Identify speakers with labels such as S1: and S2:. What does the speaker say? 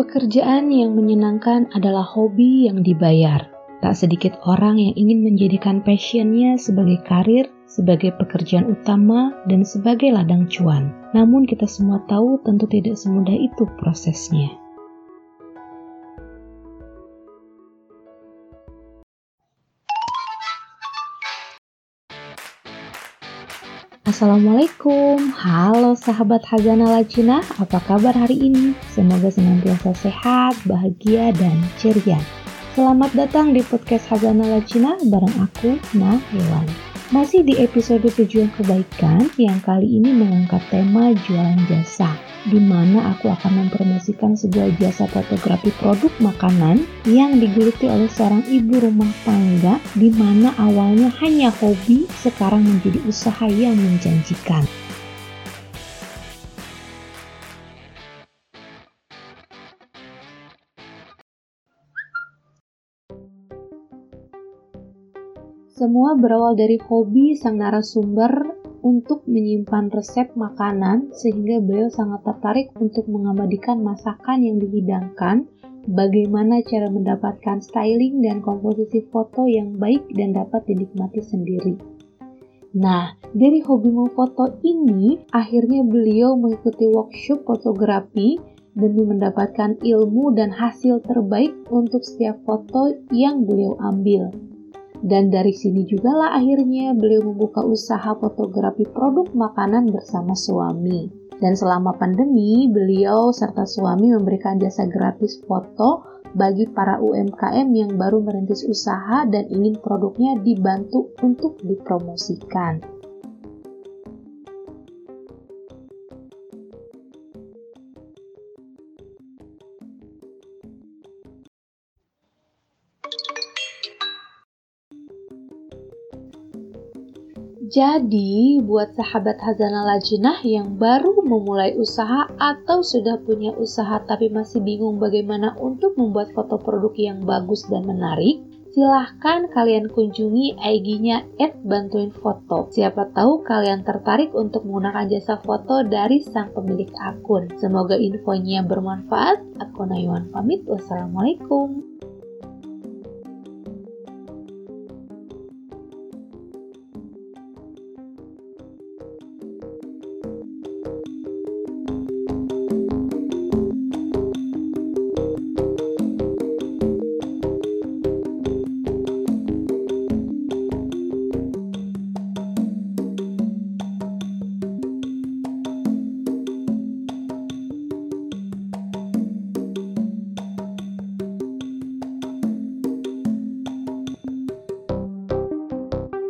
S1: Pekerjaan yang menyenangkan adalah hobi yang dibayar. Tak sedikit orang yang ingin menjadikan passionnya sebagai karir, sebagai pekerjaan utama, dan sebagai ladang cuan. Namun kita semua tahu tentu tidak semudah itu prosesnya. Assalamualaikum, halo sahabat Hazana Lacina, apa kabar hari ini? Semoga senantiasa sehat, bahagia, dan ceria. Selamat datang di podcast Hazana Lacina bareng aku, Nah Hewan. Masih di episode tujuan kebaikan yang kali ini mengangkat tema jualan jasa di mana aku akan mempromosikan sebuah jasa fotografi produk makanan yang digeluti oleh seorang ibu rumah tangga di mana awalnya hanya hobi sekarang menjadi usaha yang menjanjikan. Semua berawal dari hobi sang narasumber untuk menyimpan resep makanan sehingga beliau sangat tertarik untuk mengabadikan masakan yang dihidangkan, bagaimana cara mendapatkan styling dan komposisi foto yang baik dan dapat dinikmati sendiri. Nah, dari hobi memfoto ini, akhirnya beliau mengikuti workshop fotografi demi mendapatkan ilmu dan hasil terbaik untuk setiap foto yang beliau ambil. Dan dari sini juga lah akhirnya beliau membuka usaha fotografi produk makanan bersama suami. Dan selama pandemi, beliau serta suami memberikan jasa gratis foto bagi para UMKM yang baru merintis usaha dan ingin produknya dibantu untuk dipromosikan. Jadi, buat sahabat Hazana Lajinah yang baru memulai usaha atau sudah punya usaha tapi masih bingung bagaimana untuk membuat foto produk yang bagus dan menarik, silahkan kalian kunjungi IG-nya @bantuinfoto. Siapa tahu kalian tertarik untuk menggunakan jasa foto dari sang pemilik akun. Semoga infonya bermanfaat. Aku Nayuan pamit. Wassalamualaikum.